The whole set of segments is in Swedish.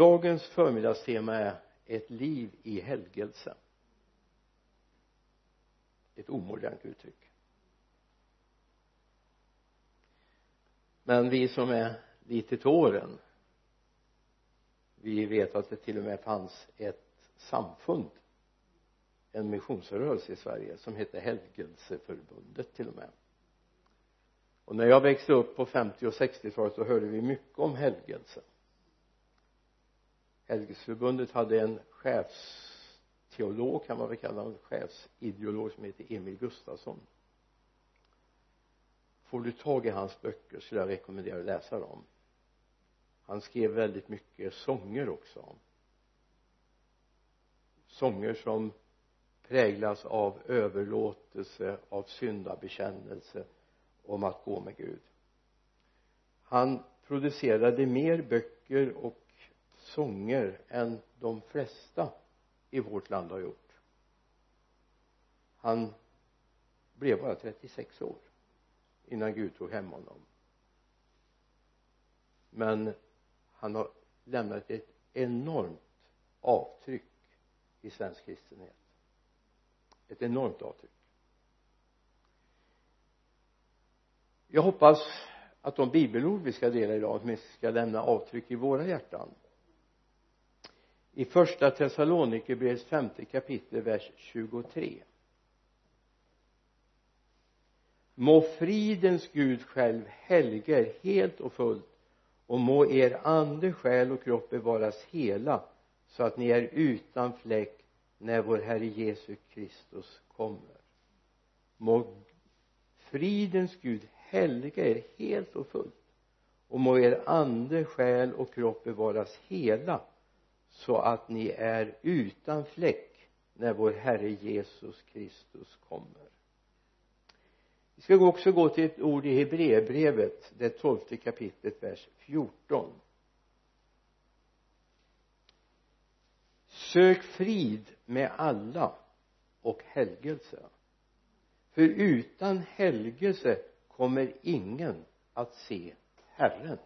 dagens förmiddagstema är ett liv i helgelse. Ett omodernt uttryck. Men vi som är lite till åren vi vet att det till och med fanns ett samfund en missionsrörelse i Sverige som hette helgelseförbundet till och med. Och när jag växte upp på 50 och 60-talet så hörde vi mycket om helgelse helgelseförbundet hade en chefsteolog kan man väl kalla honom chefsideolog som heter Emil Gustafsson. Får du tag i hans böcker skulle jag rekommendera att läsa dem. Han skrev väldigt mycket sånger också. Sånger som präglas av överlåtelse av syndabekännelse om att gå med Gud. Han producerade mer böcker och sånger än de flesta i vårt land har gjort. Han blev bara 36 år innan Gud tog hem honom. Men han har lämnat ett enormt avtryck i svensk kristenhet. Ett enormt avtryck. Jag hoppas att de bibelord vi ska dela idag åtminstone ska lämna avtryck i våra hjärtan i första Thessalonikerbrevets femte kapitel vers 23 må fridens Gud själv helga er helt och fullt och må er ande, själ och kropp bevaras hela så att ni är utan fläck när vår Herre Jesus Kristus kommer. Må fridens Gud helga er helt och fullt och må er ande, själ och kropp bevaras hela så att ni är utan fläck när vår Herre Jesus Kristus kommer. Vi ska också gå till ett ord i Hebreerbrevet det tolfte kapitlet vers 14 sök frid med alla och helgelse. För utan helgelse kommer ingen att se Herren.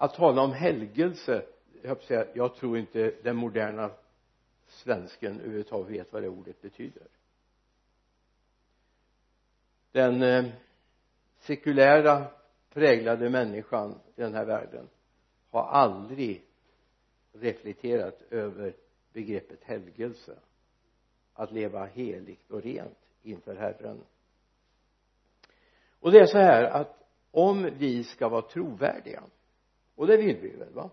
Att tala om helgelse jag, säga, jag tror inte den moderna svensken överhuvudtaget vet vad det ordet betyder. Den eh, sekulära präglade människan i den här världen har aldrig reflekterat över begreppet helgelse. Att leva heligt och rent inför Herren. Och det är så här att om vi ska vara trovärdiga och det vill vi väl va?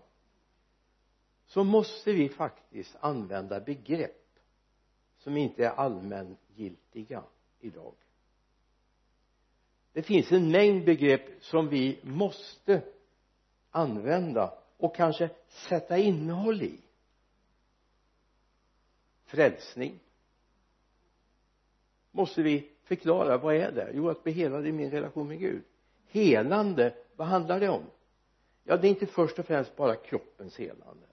Så måste vi faktiskt använda begrepp som inte är allmängiltiga idag. Det finns en mängd begrepp som vi måste använda och kanske sätta innehåll i. Frälsning. Måste vi förklara vad är det? Jo att bli helad i min relation med Gud. Helande vad handlar det om? Ja det är inte först och främst bara kroppens helande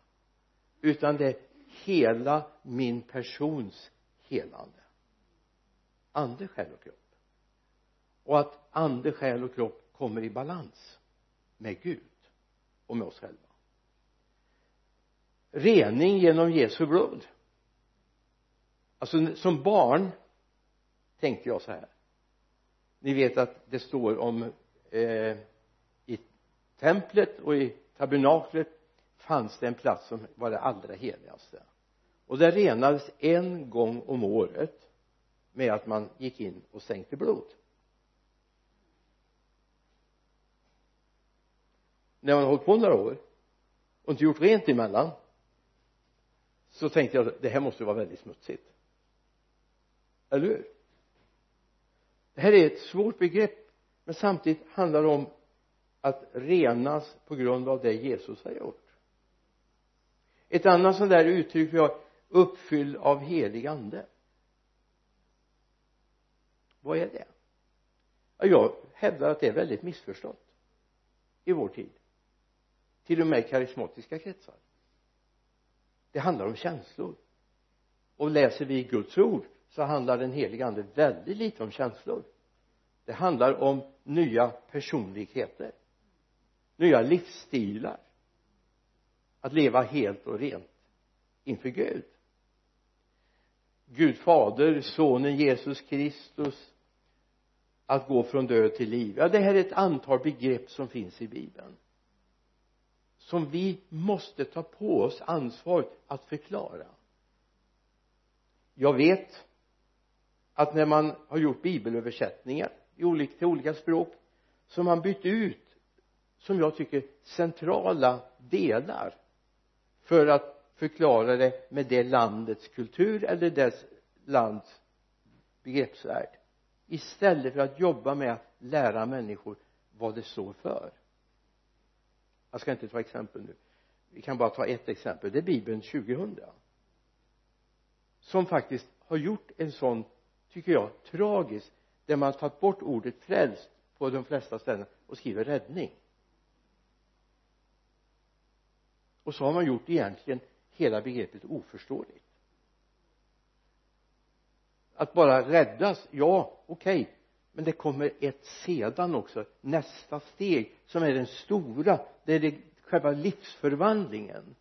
utan det är hela min persons helande. Ande, själ och kropp. Och att ande, själ och kropp kommer i balans med Gud och med oss själva. Rening genom Jesu blod. Alltså som barn tänkte jag så här. Ni vet att det står om eh, templet och i tabernaklet fanns det en plats som var det allra heligaste. Och det renades en gång om året med att man gick in och sänkte blod. När man har hållit på några år och inte gjort rent emellan så tänkte jag det här måste vara väldigt smutsigt. Eller hur? Det här är ett svårt begrepp men samtidigt handlar det om att renas på grund av det Jesus har gjort. Ett annat sånt där uttryck vi har uppfylld av helig ande. Vad är det? Jag hävdar att det är väldigt missförstått i vår tid. Till och med i karismatiska kretsar. Det handlar om känslor. Och läser vi Guds ord så handlar den heliga ande väldigt lite om känslor. Det handlar om nya personligheter nya livsstilar. Att leva helt och rent inför Gud. Gud fader, sonen Jesus Kristus. Att gå från död till liv. Ja det här är ett antal begrepp som finns i bibeln. Som vi måste ta på oss ansvaret att förklara. Jag vet att när man har gjort bibelöversättningar i olika, till olika språk så har man bytt ut som jag tycker centrala delar för att förklara det med det landets kultur eller dess lands begreppsvärld. Istället för att jobba med att lära människor vad det står för. Jag ska inte ta exempel nu. Vi kan bara ta ett exempel. Det är bibeln 2000 som faktiskt har gjort en sån tycker jag tragisk där man har tagit bort ordet frälst på de flesta ställen och skriver räddning. Och så har man gjort egentligen hela begreppet oförståeligt. Att bara räddas ja okej okay. men det kommer ett sedan också nästa steg som är den stora det är det, själva livsförvandlingen.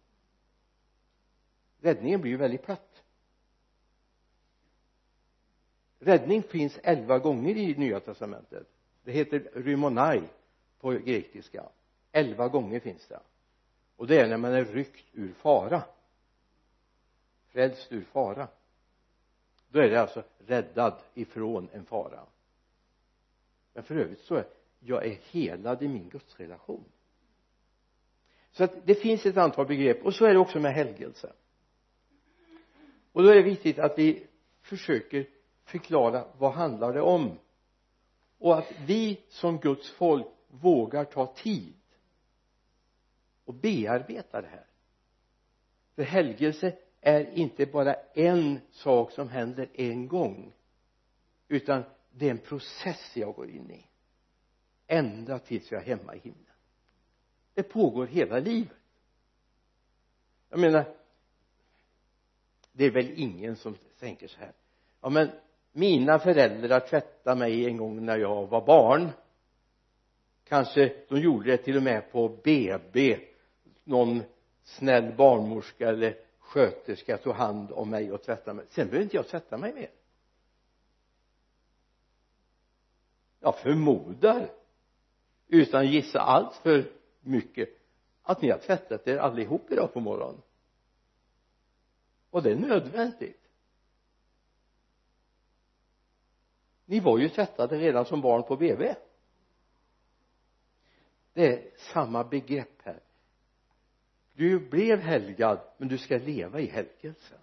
Räddningen blir ju väldigt platt. Räddning finns elva gånger i nya testamentet. Det heter rymonai på grekiska. Elva gånger finns det och det är när man är ryckt ur fara. Frälst ur fara. Då är det alltså räddad ifrån en fara. Men för övrigt så är jag är helad i min gudsrelation. Så att det finns ett antal begrepp. Och så är det också med helgelse. Och då är det viktigt att vi försöker förklara vad handlar det om. Och att vi som Guds folk vågar ta tid och bearbeta det här. För helgelse är inte bara en sak som händer en gång utan det är en process jag går in i ända tills jag är hemma i himlen. Det pågår hela livet. Jag menar det är väl ingen som tänker så här ja men mina föräldrar tvättade mig en gång när jag var barn. Kanske de gjorde det till och med på BB någon snäll barnmorska eller sköterska tog hand om mig och tvättade mig. Sen behöver inte jag tvätta mig mer. Jag förmodar utan att gissa allt för mycket att ni har tvättat er allihop idag på morgonen. Och det är nödvändigt. Ni var ju tvättade redan som barn på BB det är samma begrepp du blev helgad men du ska leva i helgelse.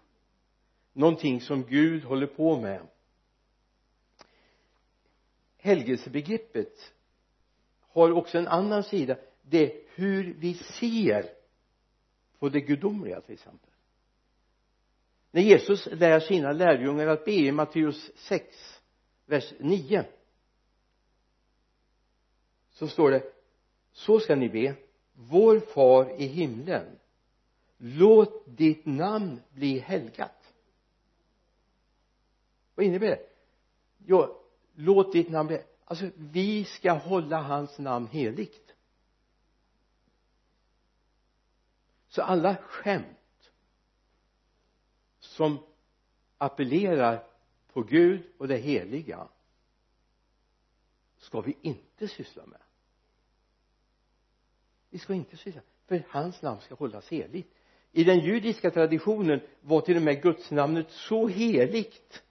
Någonting som Gud håller på med. Helgelsebegreppet har också en annan sida. Det är hur vi ser på det gudomliga till exempel. När Jesus lär sina lärjungar att be i Matteus 6 vers 9 så står det så ska ni be vår far i himlen låt ditt namn bli helgat. Vad innebär det? Ja låt ditt namn bli alltså vi ska hålla hans namn heligt. Så alla skämt som appellerar på Gud och det heliga ska vi inte syssla med vi ska inte syssla för hans namn ska hållas heligt. I den judiska traditionen var till och med gudsnamnet så heligt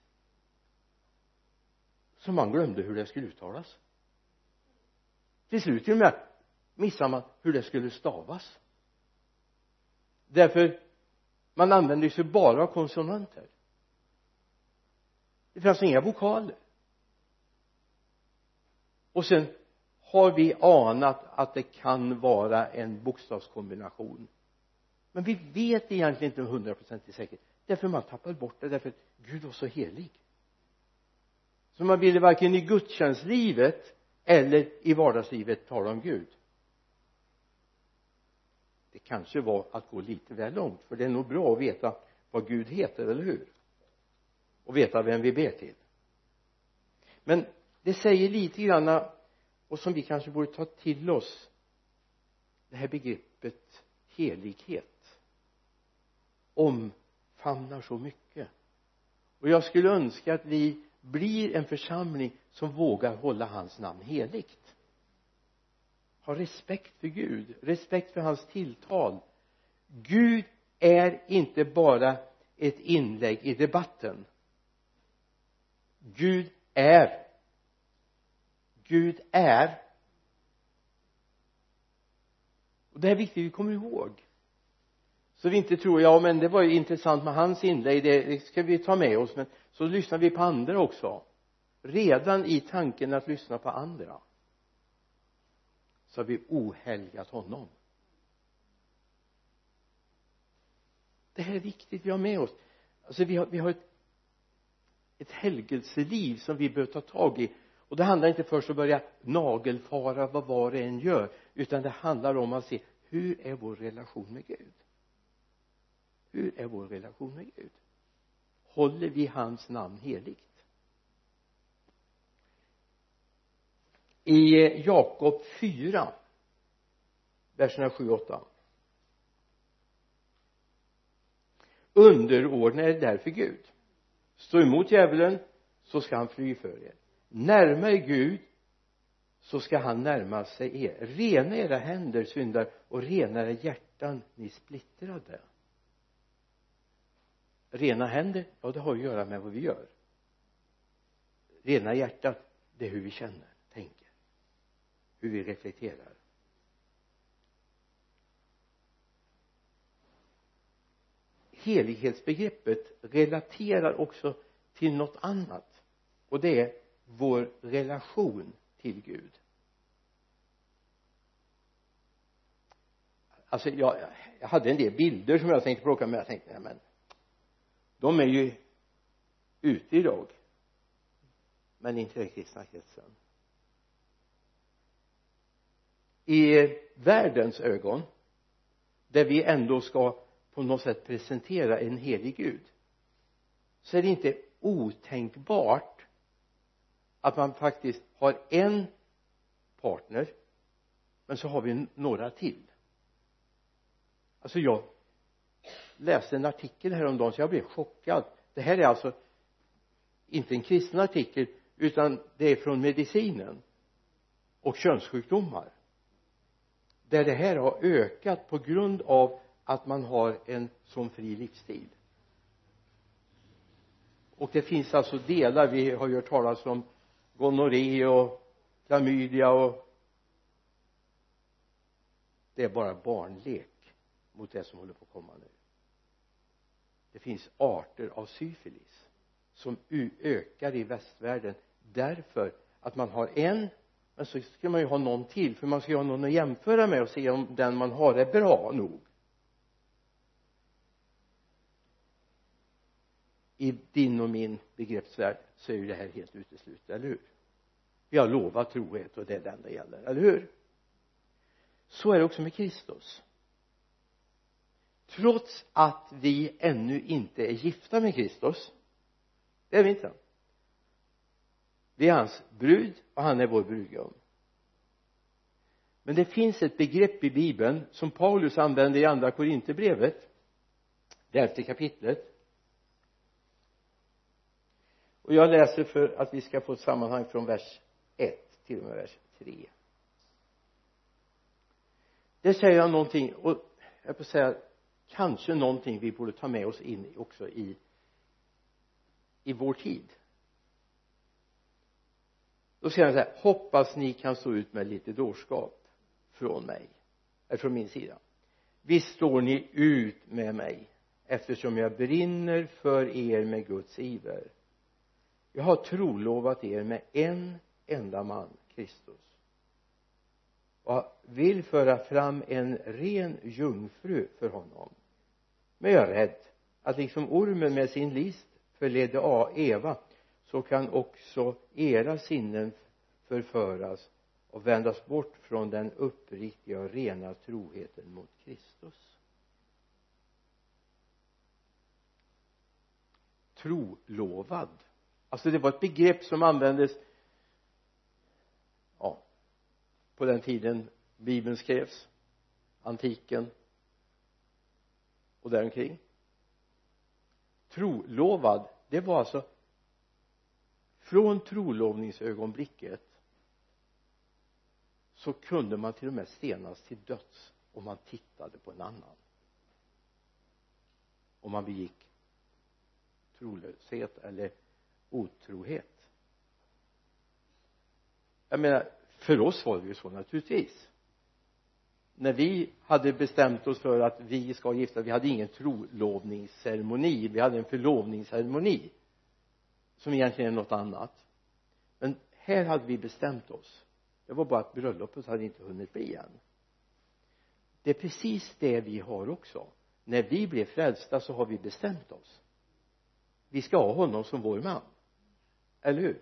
så man glömde hur det skulle uttalas. Till slut till och med missade man hur det skulle stavas. Därför man använde sig bara av konsonanter. Det fanns inga vokaler. Och sen har vi anat att det kan vara en bokstavskombination. Men vi vet egentligen inte hundraprocentigt säkert därför man tappar bort det därför att Gud var så helig. Så man ville varken i gudstjänstlivet eller i vardagslivet tala om Gud. Det kanske var att gå lite väl långt för det är nog bra att veta vad Gud heter, eller hur? Och veta vem vi ber till. Men det säger lite grann och som vi kanske borde ta till oss det här begreppet helighet. Omfamnar så mycket. Och jag skulle önska att vi blir en församling som vågar hålla hans namn heligt. Ha respekt för Gud respekt för hans tilltal. Gud är inte bara ett inlägg i debatten. Gud är Gud är. Och det är viktigt att vi kommer ihåg. Så vi inte tror ja men det var ju intressant med hans inlägg det ska vi ta med oss men så lyssnar vi på andra också. Redan i tanken att lyssna på andra. Så har vi ohelgat honom. Det här är viktigt vi har med oss. Alltså vi har, vi har ett ett helgelseliv som vi behöver ta tag i och det handlar inte först om att börja nagelfara vad var och en gör utan det handlar om att se hur är vår relation med Gud? Hur är vår relation med Gud? Håller vi hans namn heligt? I Jakob 4 verserna 7 och 8 underordna er därför Gud. Stå emot djävulen så ska han fly för er närma er Gud så ska han närma sig er. Rena era händer syndar och rena era hjärtan ni splittrade. Rena händer ja det har att göra med vad vi gör. Rena hjärtat det är hur vi känner tänker hur vi reflekterar. Helighetsbegreppet relaterar också till något annat och det är vår relation till Gud. Alltså jag, jag hade en del bilder som jag tänkte plocka med jag tänkte nej men de är ju ute idag men inte i den kristna kretsen. I världens ögon där vi ändå ska på något sätt presentera en helig Gud så är det inte otänkbart att man faktiskt har en partner men så har vi några till. Alltså jag läste en artikel häromdagen så jag blev chockad. Det här är alltså inte en kristen artikel utan det är från medicinen och könssjukdomar. Där det här har ökat på grund av att man har en sån fri livsstil. Och det finns alltså delar vi har ju hört talas om gonorré och klamydia och det är bara barnlek mot det som håller på att komma nu. Det finns arter av syfilis som ökar i västvärlden därför att man har en men så ska man ju ha någon till för man ska ju ha någon att jämföra med och se om den man har är bra nog. I din och min begreppsvärld så är ju det här helt uteslutet, eller hur? Vi har lovat trohet och det är den det gäller, eller hur? Så är det också med Kristus. Trots att vi ännu inte är gifta med Kristus det är vi inte. Vi är hans brud och han är vår brudgum. Men det finns ett begrepp i bibeln som Paulus använder i andra korinterbrevet det elfte kapitlet och jag läser för att vi ska få ett sammanhang från vers 1 till och med vers 3 det säger han någonting och jag får säga kanske någonting vi borde ta med oss in också i i vår tid. Då säger han så här hoppas ni kan stå ut med lite dårskap från mig eller från min sida. Visst står ni ut med mig eftersom jag brinner för er med Guds iver jag har trolovat er med en enda man Kristus. Och vill föra fram en ren jungfru för honom. Men jag är rädd att liksom ormen med sin list förledde Eva så kan också era sinnen förföras och vändas bort från den uppriktiga och rena troheten mot Kristus. Trolovad alltså det var ett begrepp som användes ja på den tiden bibeln skrevs antiken och däromkring. Trolovad det var alltså från trolovningsögonblicket så kunde man till och med stenas till döds om man tittade på en annan. Om man begick trolöshet eller otrohet. Jag menar för oss var det ju så naturligtvis. När vi hade bestämt oss för att vi ska gifta vi hade ingen trolovningsceremoni vi hade en förlovningsceremoni som egentligen är något annat. Men här hade vi bestämt oss. Det var bara att bröllopet hade inte hunnit bli än. Det är precis det vi har också. När vi blev frälsta så har vi bestämt oss. Vi ska ha honom som vår man eller hur?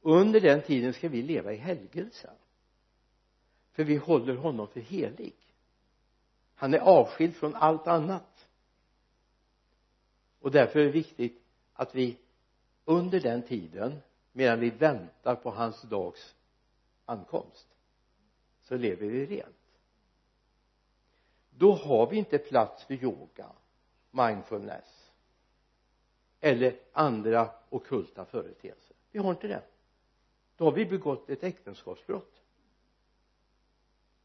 Under den tiden ska vi leva i helgelse. För vi håller honom för helig. Han är avskild från allt annat. Och därför är det viktigt att vi under den tiden medan vi väntar på hans dags ankomst så lever vi rent. Då har vi inte plats för yoga mindfulness eller andra okulta företeelser. Vi har inte det. Då har vi begått ett äktenskapsbrott.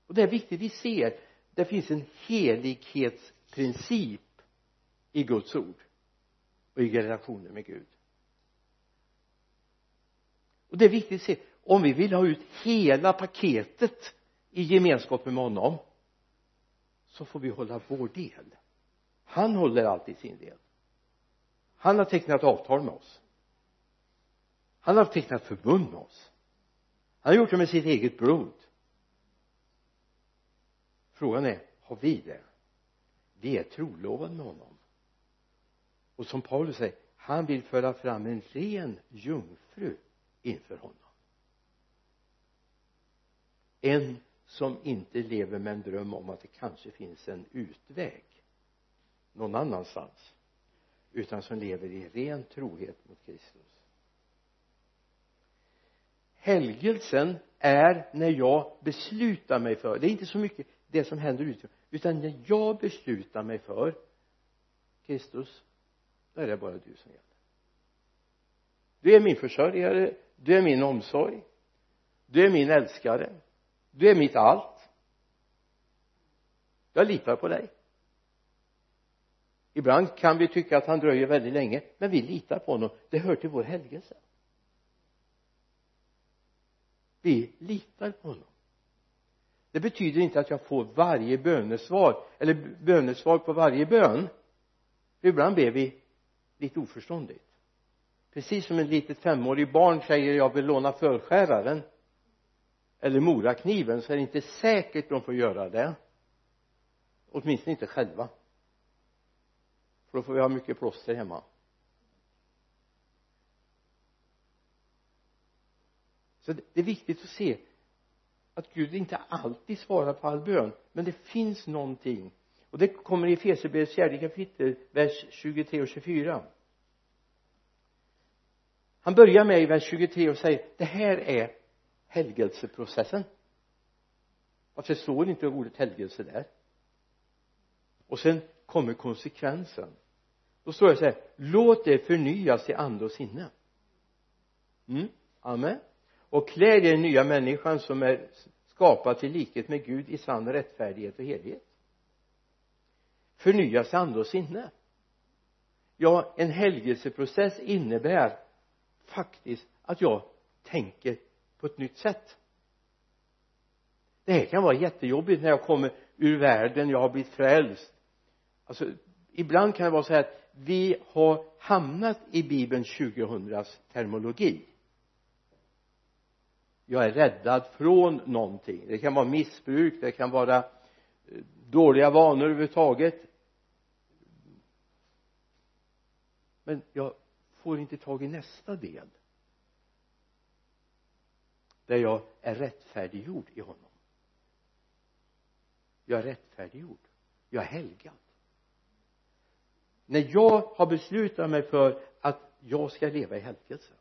Och det är viktigt vi ser det finns en helighetsprincip i Guds ord och i relationen med Gud. Och det är viktigt att se om vi vill ha ut hela paketet i gemenskap med honom så får vi hålla vår del. Han håller alltid sin del. Han har tecknat avtal med oss han har tecknat förbund med oss. Han har gjort det med sitt eget blod. Frågan är har vi det? Vi är trolovade med honom. Och som Paulus säger han vill föra fram en ren jungfru inför honom. En som inte lever med en dröm om att det kanske finns en utväg någon annanstans utan som lever i ren trohet mot Kristus helgelsen är när jag beslutar mig för det är inte så mycket det som händer ute utan när jag beslutar mig för Kristus då är det bara du som gäller. Du är min försörjare du är min omsorg du är min älskare du är mitt allt. Jag litar på dig. Ibland kan vi tycka att han dröjer väldigt länge men vi litar på honom. Det hör till vår helgelse vi litar på honom. Det betyder inte att jag får varje bönesvar eller bönesvar på varje bön. Ibland ber vi lite oförståndigt. Precis som ett litet femårigt barn säger jag vill låna förskäraren. Eller morakniven så är det inte säkert de får göra det. Åtminstone inte själva. För då får vi ha mycket plåster hemma. Så det är viktigt att se att Gud inte alltid svarar på all bön men det finns någonting. Och det kommer i Efesierbrevets fjärde kapitel vers 23 och 24 han börjar med i vers 23 och säger det här är helgelseprocessen. Varför står inte ordet helgelse där? Och sen kommer konsekvensen. Då står det så här låt det förnyas i ande och sinne. Mm, amen och klär er den nya människan som är skapad till likhet med Gud i sann rättfärdighet och helhet. Förnyas i ande och sinne. Ja en helgelseprocess innebär faktiskt att jag tänker på ett nytt sätt. Det här kan vara jättejobbigt när jag kommer ur världen jag har blivit frälst. Alltså ibland kan det vara så här att vi har hamnat i bibeln 2000s termologi jag är räddad från någonting. Det kan vara missbruk det kan vara eh, dåliga vanor överhuvudtaget. Men jag får inte tag i nästa del där jag är rättfärdiggjord i honom. Jag är rättfärdiggjord. Jag är helgad. När jag har beslutat mig för att jag ska leva i helgelse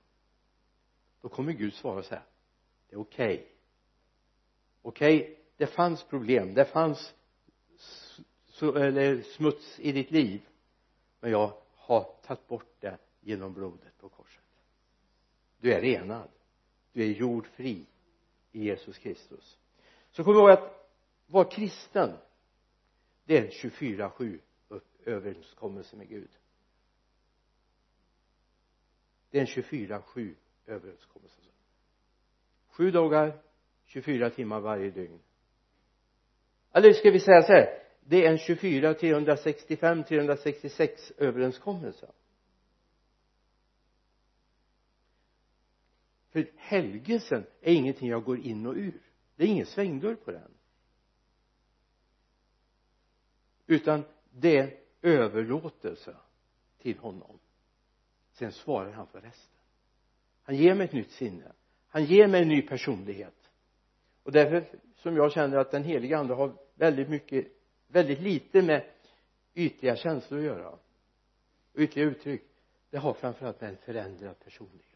då kommer Gud svara så här det är okej. Okay. okej okay, det fanns problem. Det fanns smuts i ditt liv. Men jag har tagit bort det genom blodet på korset. Du är renad. Du är gjord fri i Jesus Kristus. Så kom ihåg att vara kristen det är en 24-7 överenskommelse med Gud. Det är en 24-7 överenskommelse sju dagar 24 timmar varje dygn. Eller ska vi säga så här det är en 24 365 366 överenskommelse. För helgelsen är ingenting jag går in och ur. Det är ingen svängdörr på den. Utan det är överlåtelse till honom. Sen svarar han för resten. Han ger mig ett nytt sinne han ger mig en ny personlighet. Och därför som jag känner att den heliga ande har väldigt mycket väldigt lite med ytliga känslor att göra. Ytliga uttryck det har framförallt med en förändrad personlighet.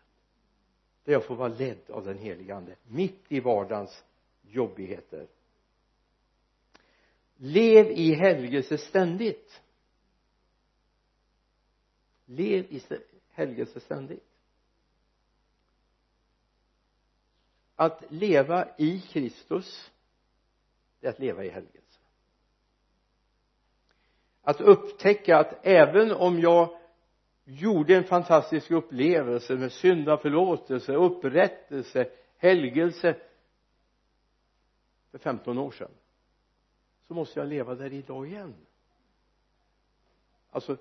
Där jag får vara ledd av den heliga ande mitt i vardagens jobbigheter. Lev i helgelse ständigt. Lev i helgelse ständigt. Att leva i Kristus det är att leva i helgelse. Att upptäcka att även om jag gjorde en fantastisk upplevelse med syndaförlåtelse, upprättelse, helgelse för 15 år sedan så måste jag leva där idag igen. Alltså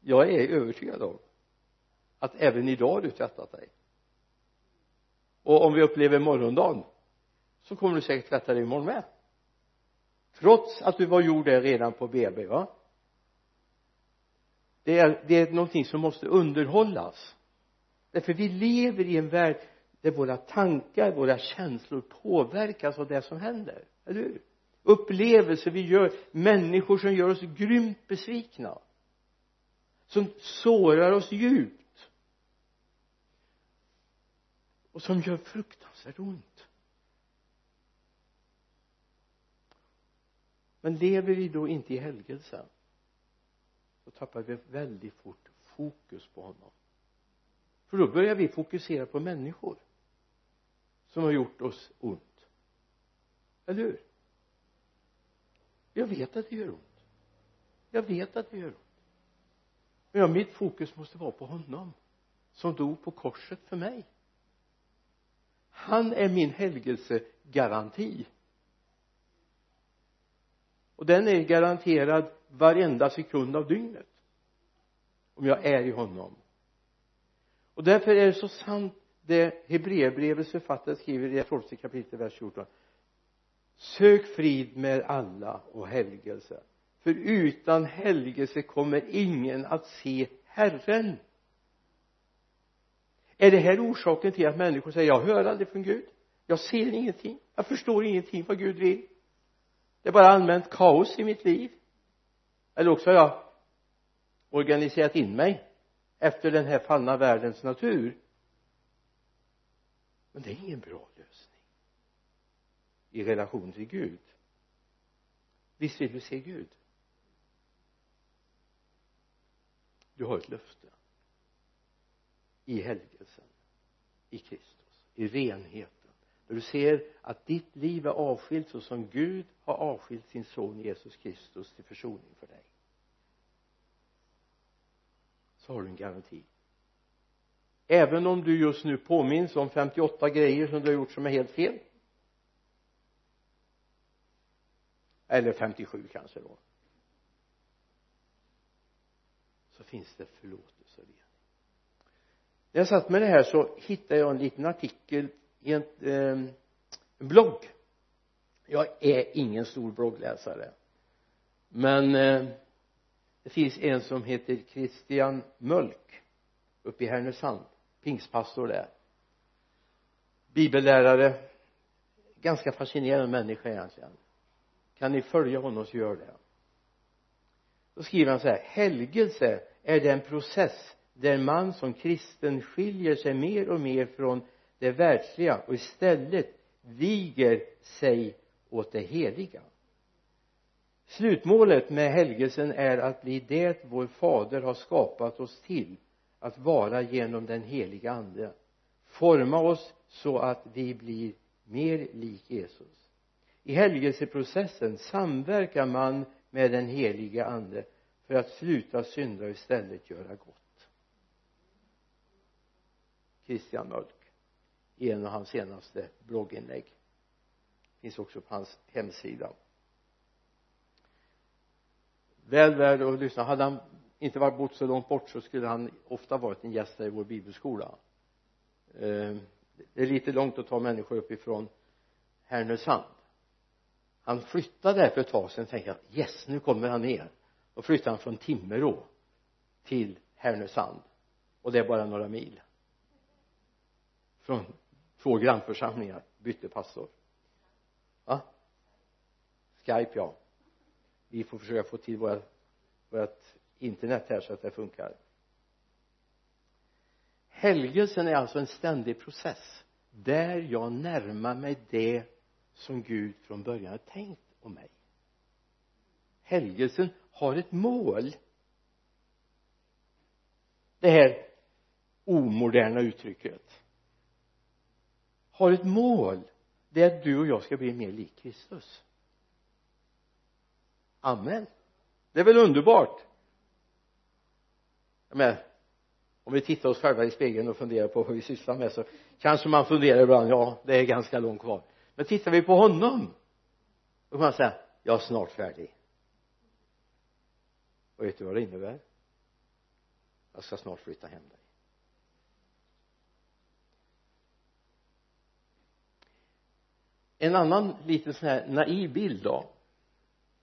jag är övertygad om att även idag har du tvättat dig och om vi upplever morgondagen så kommer du säkert tvätta dig imorgon med. Trots att du var gjord där redan på BB va? Det är, det är någonting som måste underhållas. Därför vi lever i en värld där våra tankar, våra känslor påverkas av det som händer, eller hur? Upplevelser vi gör, människor som gör oss grymt besvikna som sårar oss djupt. Och som gör fruktansvärt ont. Men lever vi då inte i helgelsen då tappar vi väldigt fort fokus på honom. För då börjar vi fokusera på människor som har gjort oss ont. Eller hur? Jag vet att det gör ont. Jag vet att det gör ont. Men ja, mitt fokus måste vara på honom som dog på korset för mig han är min helgelsegaranti. Och den är garanterad varenda sekund av dygnet om jag är i honom. Och därför är det så sant det Hebreerbrevets författare skriver i det tolfte kapitlet vers 14 sök frid med alla och helgelse för utan helgelse kommer ingen att se Herren är det här orsaken till att människor säger jag hör aldrig från Gud. Jag ser ingenting. Jag förstår ingenting vad Gud vill. Det är bara allmänt kaos i mitt liv. Eller också har jag organiserat in mig efter den här fallna världens natur. Men det är ingen bra lösning i relation till Gud. Visst vill du se Gud? Du har ett löfte i helgelsen i Kristus i renheten. När du ser att ditt liv är avskilt så som Gud har avskilt sin son Jesus Kristus till försoning för dig så har du en garanti. Även om du just nu påminns om 58 grejer som du har gjort som är helt fel eller 57 kanske då så finns det förlåtelse när jag satt med det här så hittade jag en liten artikel i en, eh, en blogg. Jag är ingen stor bloggläsare men eh, det finns en som heter Christian Mölk uppe i Härnösand pingstpastor där. Bibellärare ganska fascinerande människa egentligen. Kan ni följa honom så gör det. Då skriver han så här helgelse är den process där man som kristen skiljer sig mer och mer från det världsliga och istället viger sig åt det heliga. Slutmålet med helgelsen är att bli det vår fader har skapat oss till att vara genom den heliga ande. Forma oss så att vi blir mer lik Jesus. I helgelseprocessen samverkar man med den heliga ande för att sluta synda och istället göra gott. Christian Mölk i en av hans senaste blogginlägg. Finns också på hans hemsida. Väl värd att lyssna. Hade han inte varit bott så långt bort så skulle han ofta varit en gäst i vår bibelskola. Eh, det är lite långt att ta människor uppifrån Härnösand. Han flyttade för ett tag sedan. Tänkte jag yes nu kommer han ner. Då flyttade han från Timrå till Härnösand. Och det är bara några mil från två grannförsamlingar bytte pastor. Va? Skype ja. Vi får försöka få till vårat, vårat internet här så att det funkar. Helgelsen är alltså en ständig process där jag närmar mig det som Gud från början har tänkt om mig. Helgelsen har ett mål. Det här omoderna uttrycket har ett mål? Det är att du och jag ska bli mer lik Kristus. Amen. Det är väl underbart? Jag menar om vi tittar oss själva i spegeln och funderar på vad vi sysslar med så kanske man funderar ibland ja det är ganska långt kvar. Men tittar vi på honom då kan man säga jag är snart färdig. Och vet du vad det innebär? Jag ska snart flytta hem dig. En annan liten sån här naiv bild då.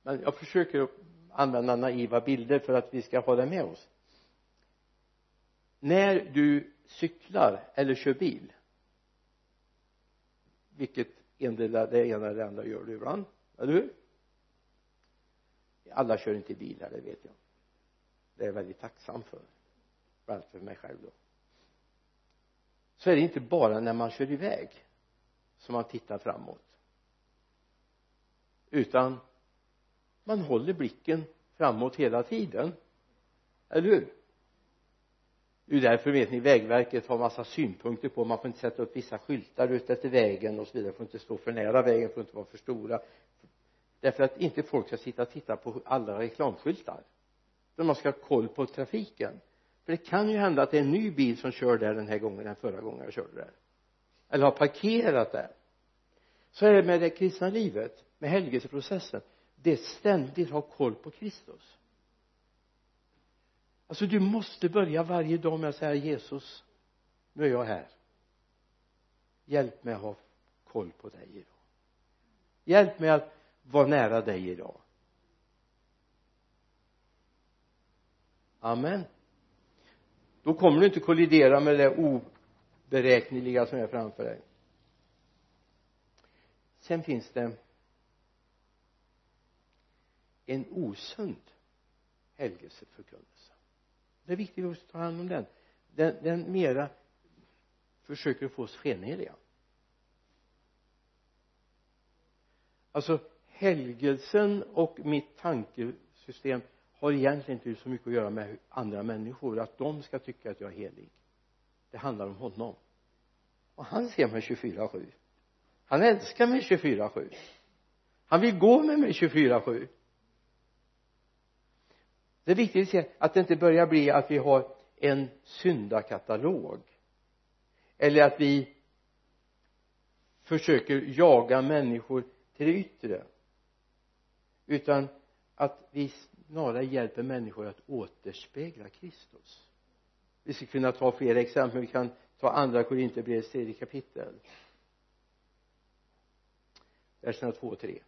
Men jag försöker använda naiva bilder för att vi ska ha det med oss. När du cyklar eller kör bil vilket endera det ena eller det andra gör du ibland eller hur? Alla kör inte bil här det vet jag. Det är jag väldigt tacksam för. Bland annat för mig själv då. Så är det inte bara när man kör iväg som man tittar framåt utan man håller blicken framåt hela tiden. Eller hur? Det är därför vet ni vägverket har massa synpunkter på. Man får inte sätta upp vissa skyltar ute efter vägen och så vidare. Får inte stå för nära vägen får inte vara för stora. Därför att inte folk ska sitta och titta på alla reklamskyltar. Utan man ska ha koll på trafiken. För det kan ju hända att det är en ny bil som kör där den här gången än förra gången jag körde där. Eller har parkerat där så är det med det kristna livet med helgelseprocessen. Det är ständigt ha koll på Kristus. Alltså du måste börja varje dag med att säga Jesus nu är jag här. Hjälp mig att ha koll på dig idag. Hjälp mig att vara nära dig idag. Amen. Då kommer du inte kollidera med det oberäkneliga som är framför dig sen finns det en osund helgelseförkunnelse. Det är viktigt att ta hand om den. Den, den mera försöker få oss skenheliga. Alltså helgelsen och mitt tankesystem har egentligen inte så mycket att göra med andra människor att de ska tycka att jag är helig. Det handlar om honom. Och han ser mig 24-7 han älskar mig 24-7 han vill gå med mig 24-7 det är viktigt att se att det inte börjar bli att vi har en syndakatalog. Eller att vi försöker jaga människor till det yttre. Utan att vi snarare hjälper människor att återspegla Kristus. Vi ska kunna ta fler exempel. Vi kan ta andra Korinthierbrevets tredje kapitel verserna två och tre.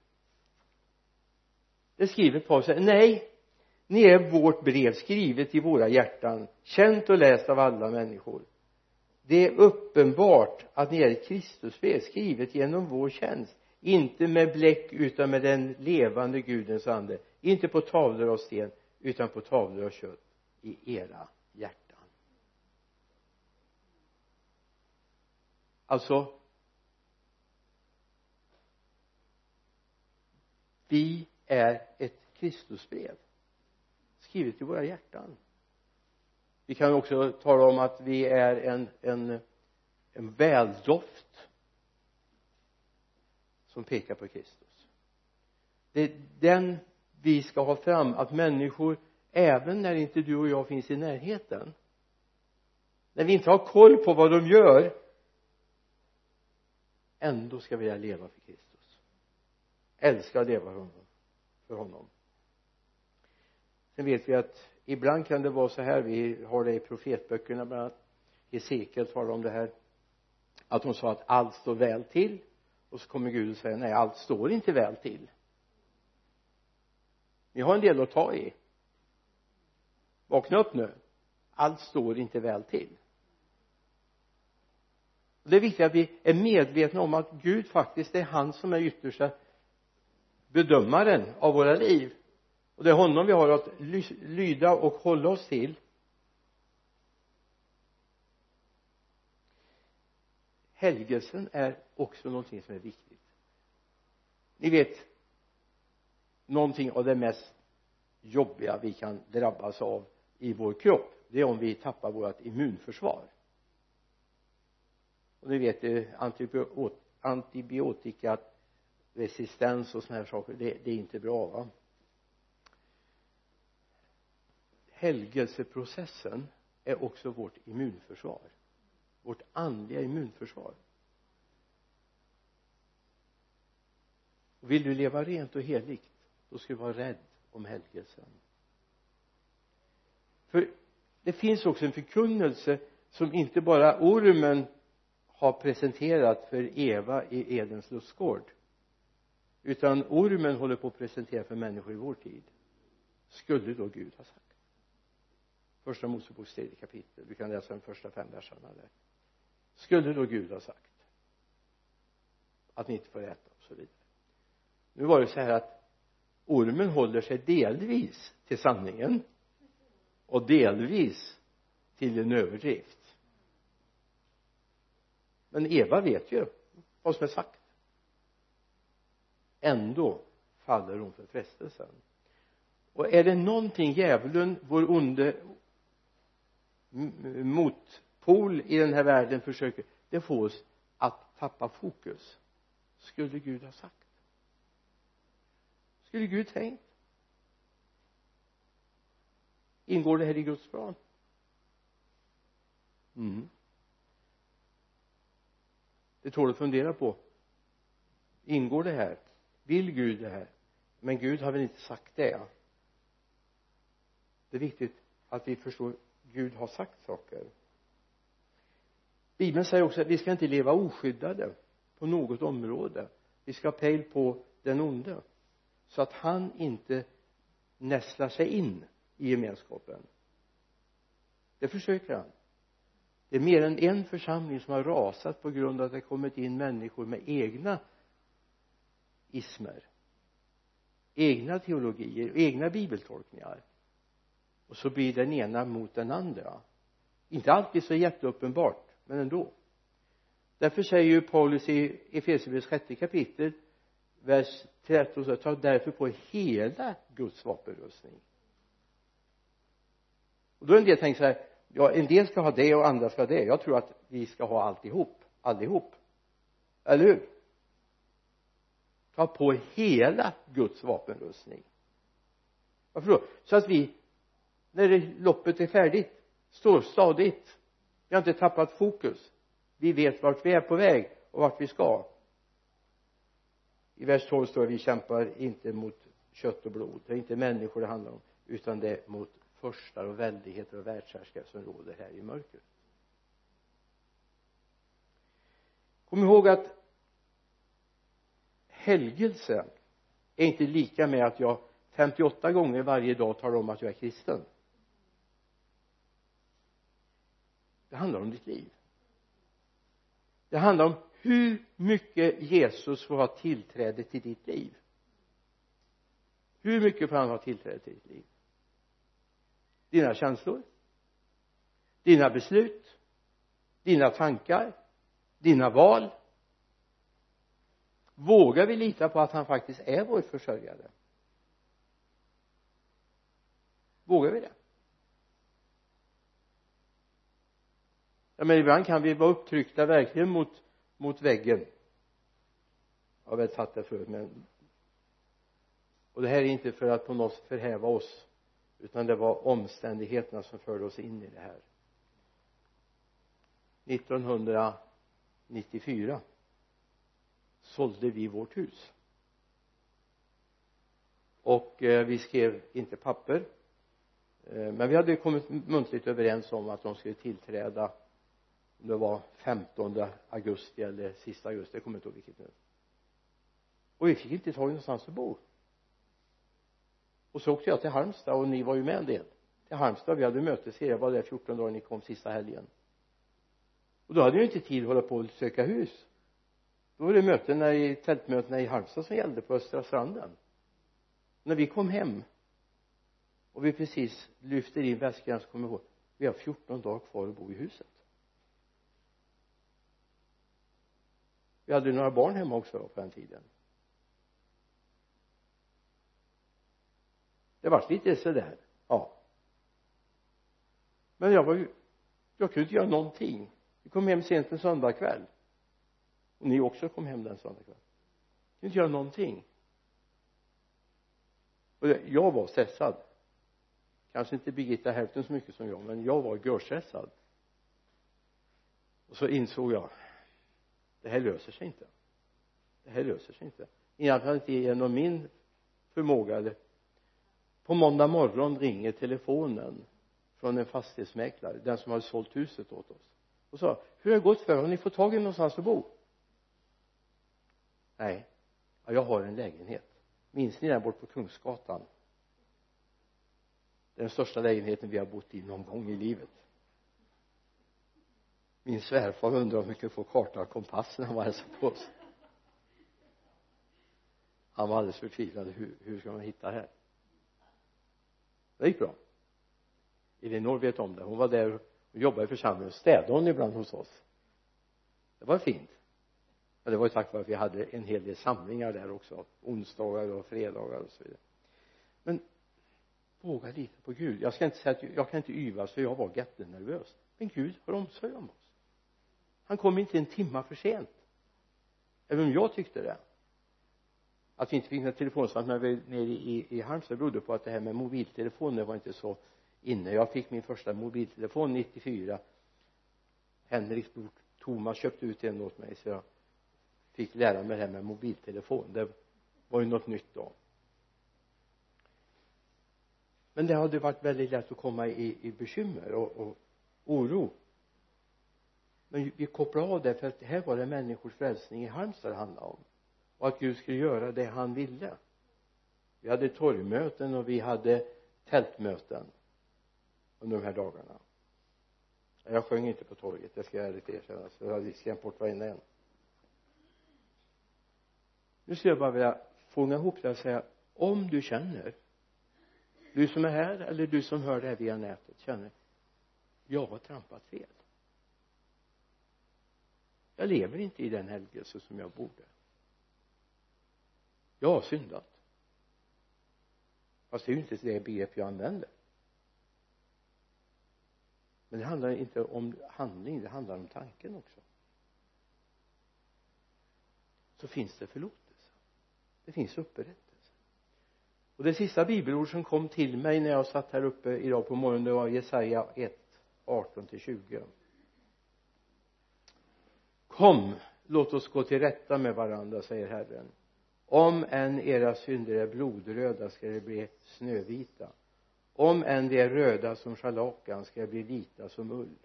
Det skriver Paulus nej ni är vårt brev skrivet i våra hjärtan känt och läst av alla människor. Det är uppenbart att ni är ett Kristusbrev skrivet genom vår tjänst inte med bläck utan med den levande Gudens ande. Inte på tavlor av sten utan på tavlor av kött i era hjärtan. Alltså vi är ett Kristusbrev skrivet i våra hjärtan. Vi kan också tala om att vi är en, en, en väldoft som pekar på Kristus. Det är den vi ska ha fram att människor även när inte du och jag finns i närheten när vi inte har koll på vad de gör ändå ska vilja leva för Kristus älska att leva för honom, för honom. Sen vet vi att ibland kan det vara så här vi har det i profetböckerna bland annat. Hesekiel talar om det här att hon sa att allt står väl till. Och så kommer Gud och säger nej allt står inte väl till. Ni har en del att ta i. Vakna upp nu. Allt står inte väl till. Det är viktigt att vi är medvetna om att Gud faktiskt är han som är yttersta bedömaren av våra liv. Och det är honom vi har att lyda och hålla oss till. Helgelsen är också någonting som är viktigt. Ni vet någonting av det mest jobbiga vi kan drabbas av i vår kropp det är om vi tappar vårt immunförsvar. Och ni vet eh, antibiotika resistens och sådana här saker det, det är inte bra va? Helgelseprocessen är också vårt immunförsvar. Vårt andliga immunförsvar. Vill du leva rent och heligt då ska du vara rädd om helgelsen. För det finns också en förkunnelse som inte bara ormen har presenterat för Eva i Edens lustgård utan ormen håller på att presentera för människor i vår tid. Skulle då Gud ha sagt. Första Moseboks tredje kapitel. Du kan läsa de första fem verserna där. Skulle då Gud ha sagt att ni inte får äta och så vidare. Nu var det så här att ormen håller sig delvis till sanningen och delvis till en överdrift. Men Eva vet ju vad som är sagt ändå faller hon för frestelsen. Och är det någonting djävulen vår onde motpol i den här världen försöker det får oss att tappa fokus. Skulle Gud ha sagt? Skulle Gud tänkt? Ingår det här i Guds plan? Mm. Det tål att fundera på. Ingår det här? Vill Gud det här? Men Gud har väl inte sagt det det är viktigt att vi förstår Gud har sagt saker. Bibeln säger också att vi ska inte leva oskyddade på något område. Vi ska ha pejl på den onde så att han inte nästlar sig in i gemenskapen. Det försöker han. Det är mer än en församling som har rasat på grund av att det kommit in människor med egna ismer egna teologier, egna bibeltolkningar. Och så blir den ena mot den andra. Inte alltid så jätteuppenbart men ändå. Därför säger ju Paulus i Efesierbrevets sjätte kapitel vers 13 så ta därför på hela Guds vapenrustning. Och då är en del tänker så här ja en del ska ha det och andra ska ha det. Jag tror att vi ska ha alltihop allihop. Eller hur? Ta på hela Guds vapenrustning. Varför då? Så att vi när loppet är färdigt står stadigt. Vi har inte tappat fokus. Vi vet vart vi är på väg och vart vi ska. I vers 12 står det vi kämpar inte mot kött och blod. Det är inte människor det handlar om utan det är mot förstar och väldigheter och världshärskare som råder här i mörkret. Kom ihåg att helgelse är inte lika med att jag 58 gånger varje dag talar om att jag är kristen. Det handlar om ditt liv. Det handlar om hur mycket Jesus får ha tillträde till ditt liv. Hur mycket får han ha tillträde till ditt liv? Dina känslor? Dina beslut? Dina tankar? Dina val? Vågar vi lita på att han faktiskt är vår försörjare? Vågar vi det? Ja men ibland kan vi vara upptryckta verkligen mot mot väggen. Jag har väl satt det förut men och det här är inte för att på något sätt förhäva oss utan det var omständigheterna som förde oss in i det här. 1994 sålde vi vårt hus. Och eh, vi skrev inte papper eh, men vi hade kommit muntligt överens om att de skulle tillträda om det var 15 augusti eller sista augusti jag kommer inte ihåg vilket nu. Och vi fick inte tag i någonstans att bo. Och så åkte jag till Halmstad och ni var ju med en del. Till Halmstad vi hade mötesserie jag var där 14 dagar ni kom sista helgen. Och då hade jag inte tid att hålla på och söka hus då var det mötena i tältmötena i Halmstad som gällde på Östra stranden. När vi kom hem och vi precis lyfter in väskorna så kommer vi ihåg vi har 14 dagar kvar att bo i huset. Vi hade några barn hemma också på den tiden. Det vart lite sådär ja. Men jag var ju jag kunde inte göra någonting. Vi kom hem sent en söndagkväll och ni också kom hem den söndagskvällen kunde inte göra någonting. Och jag var stressad. Kanske inte Birgitta hälften så mycket som jag men jag var görstressad. Och så insåg jag det här löser sig inte. Det här löser sig inte. I alla fall inte genom min förmåga eller på måndag morgon ringer telefonen från en fastighetsmäklare den som hade sålt huset åt oss. Och sa hur har det gått för har ni fått tag i någonstans att bo? Nej. Ja, jag har en lägenhet. Minns ni den bort på Kungsgatan? Det är den största lägenheten vi har bott i någon gång i livet. Min svärfar undrade om vi kunde få karta och kompass när han var hälsade på oss han var alldeles förtvivlad. Hur, hur ska man hitta här? Det gick bra. Elinor vet om det. Hon var där och jobbade i församlingen. Och städade hon ibland hos oss? Det var fint men det var ju tack vare att vi hade en hel del samlingar där också onsdagar och fredagar och så vidare. Men våga lita på Gud. Jag ska inte säga att jag kan inte yvas för jag var jättenervös. Men Gud har omsorg om oss. Han kom inte en timma för sent. Även om jag tyckte det. Att vi inte fick några telefonsamtal när vi var nere i, i Halmstad berodde på att det här med mobiltelefoner var inte så inne. Jag fick min första mobiltelefon 94 Henriks bror Thomas köpte ut en åt mig så jag fick lära mig det här med mobiltelefon. Det var ju något nytt då. Men det hade varit väldigt lätt att komma i, i bekymmer och, och oro. Men vi kopplade av det för att här var det människors frälsning i Halmstad det handlade om. Och att Gud skulle göra det han ville. Vi hade torgmöten och vi hade tältmöten under de här dagarna. Jag sjöng inte på torget det ska jag ärligt erkänna så jag hade skrämt bort varenda en nu skulle jag bara vilja fånga ihop det och säga om du känner du som är här eller du som hör det här via nätet känner jag har trampat fel. Jag lever inte i den helgelse som jag borde. Jag har syndat. Fast det är ju inte det begrepp jag använder. Men det handlar inte om handling det handlar om tanken också. Så finns det förlåtelse det finns upprättelse. Och det sista bibelord som kom till mig när jag satt här uppe idag på morgonen det var Jesaja 1 18 till 20 kom låt oss gå till rätta med varandra säger Herren. Om än era synder är blodröda ska de bli snövita. Om än de är röda som scharlakan ska de bli vita som ull.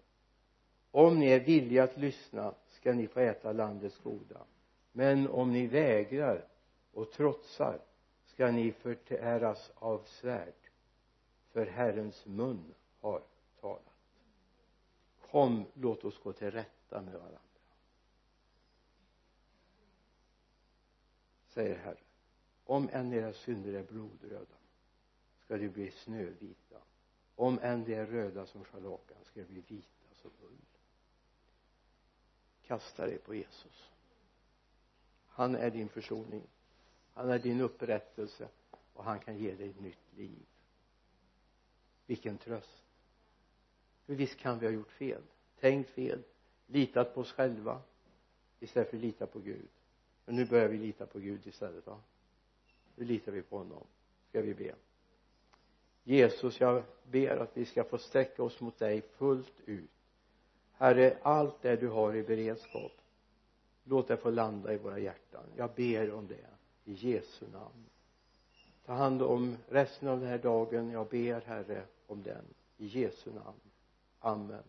Om ni är villiga att lyssna ska ni få äta landets goda. Men om ni vägrar och trotsar ska ni förtäras av svärd för Herrens mun har talat. Kom låt oss gå till rätta med varandra säger Herren. Om än era synder är blodröda ska de bli snövita. Om än de är röda som scharlakan ska de bli vita som ull. Kasta dig på Jesus. Han är din försoning han är din upprättelse och han kan ge dig ett nytt liv. Vilken tröst. För visst kan vi ha gjort fel tänkt fel litat på oss själva istället för att lita på Gud. Men nu börjar vi lita på Gud istället va? Nu litar vi på honom. Ska vi be? Jesus jag ber att vi ska få sträcka oss mot dig fullt ut. Herre allt det du har i beredskap låt det få landa i våra hjärtan. Jag ber om det i Jesu namn. Ta hand om resten av den här dagen. Jag ber herre om den. I Jesu namn. Amen.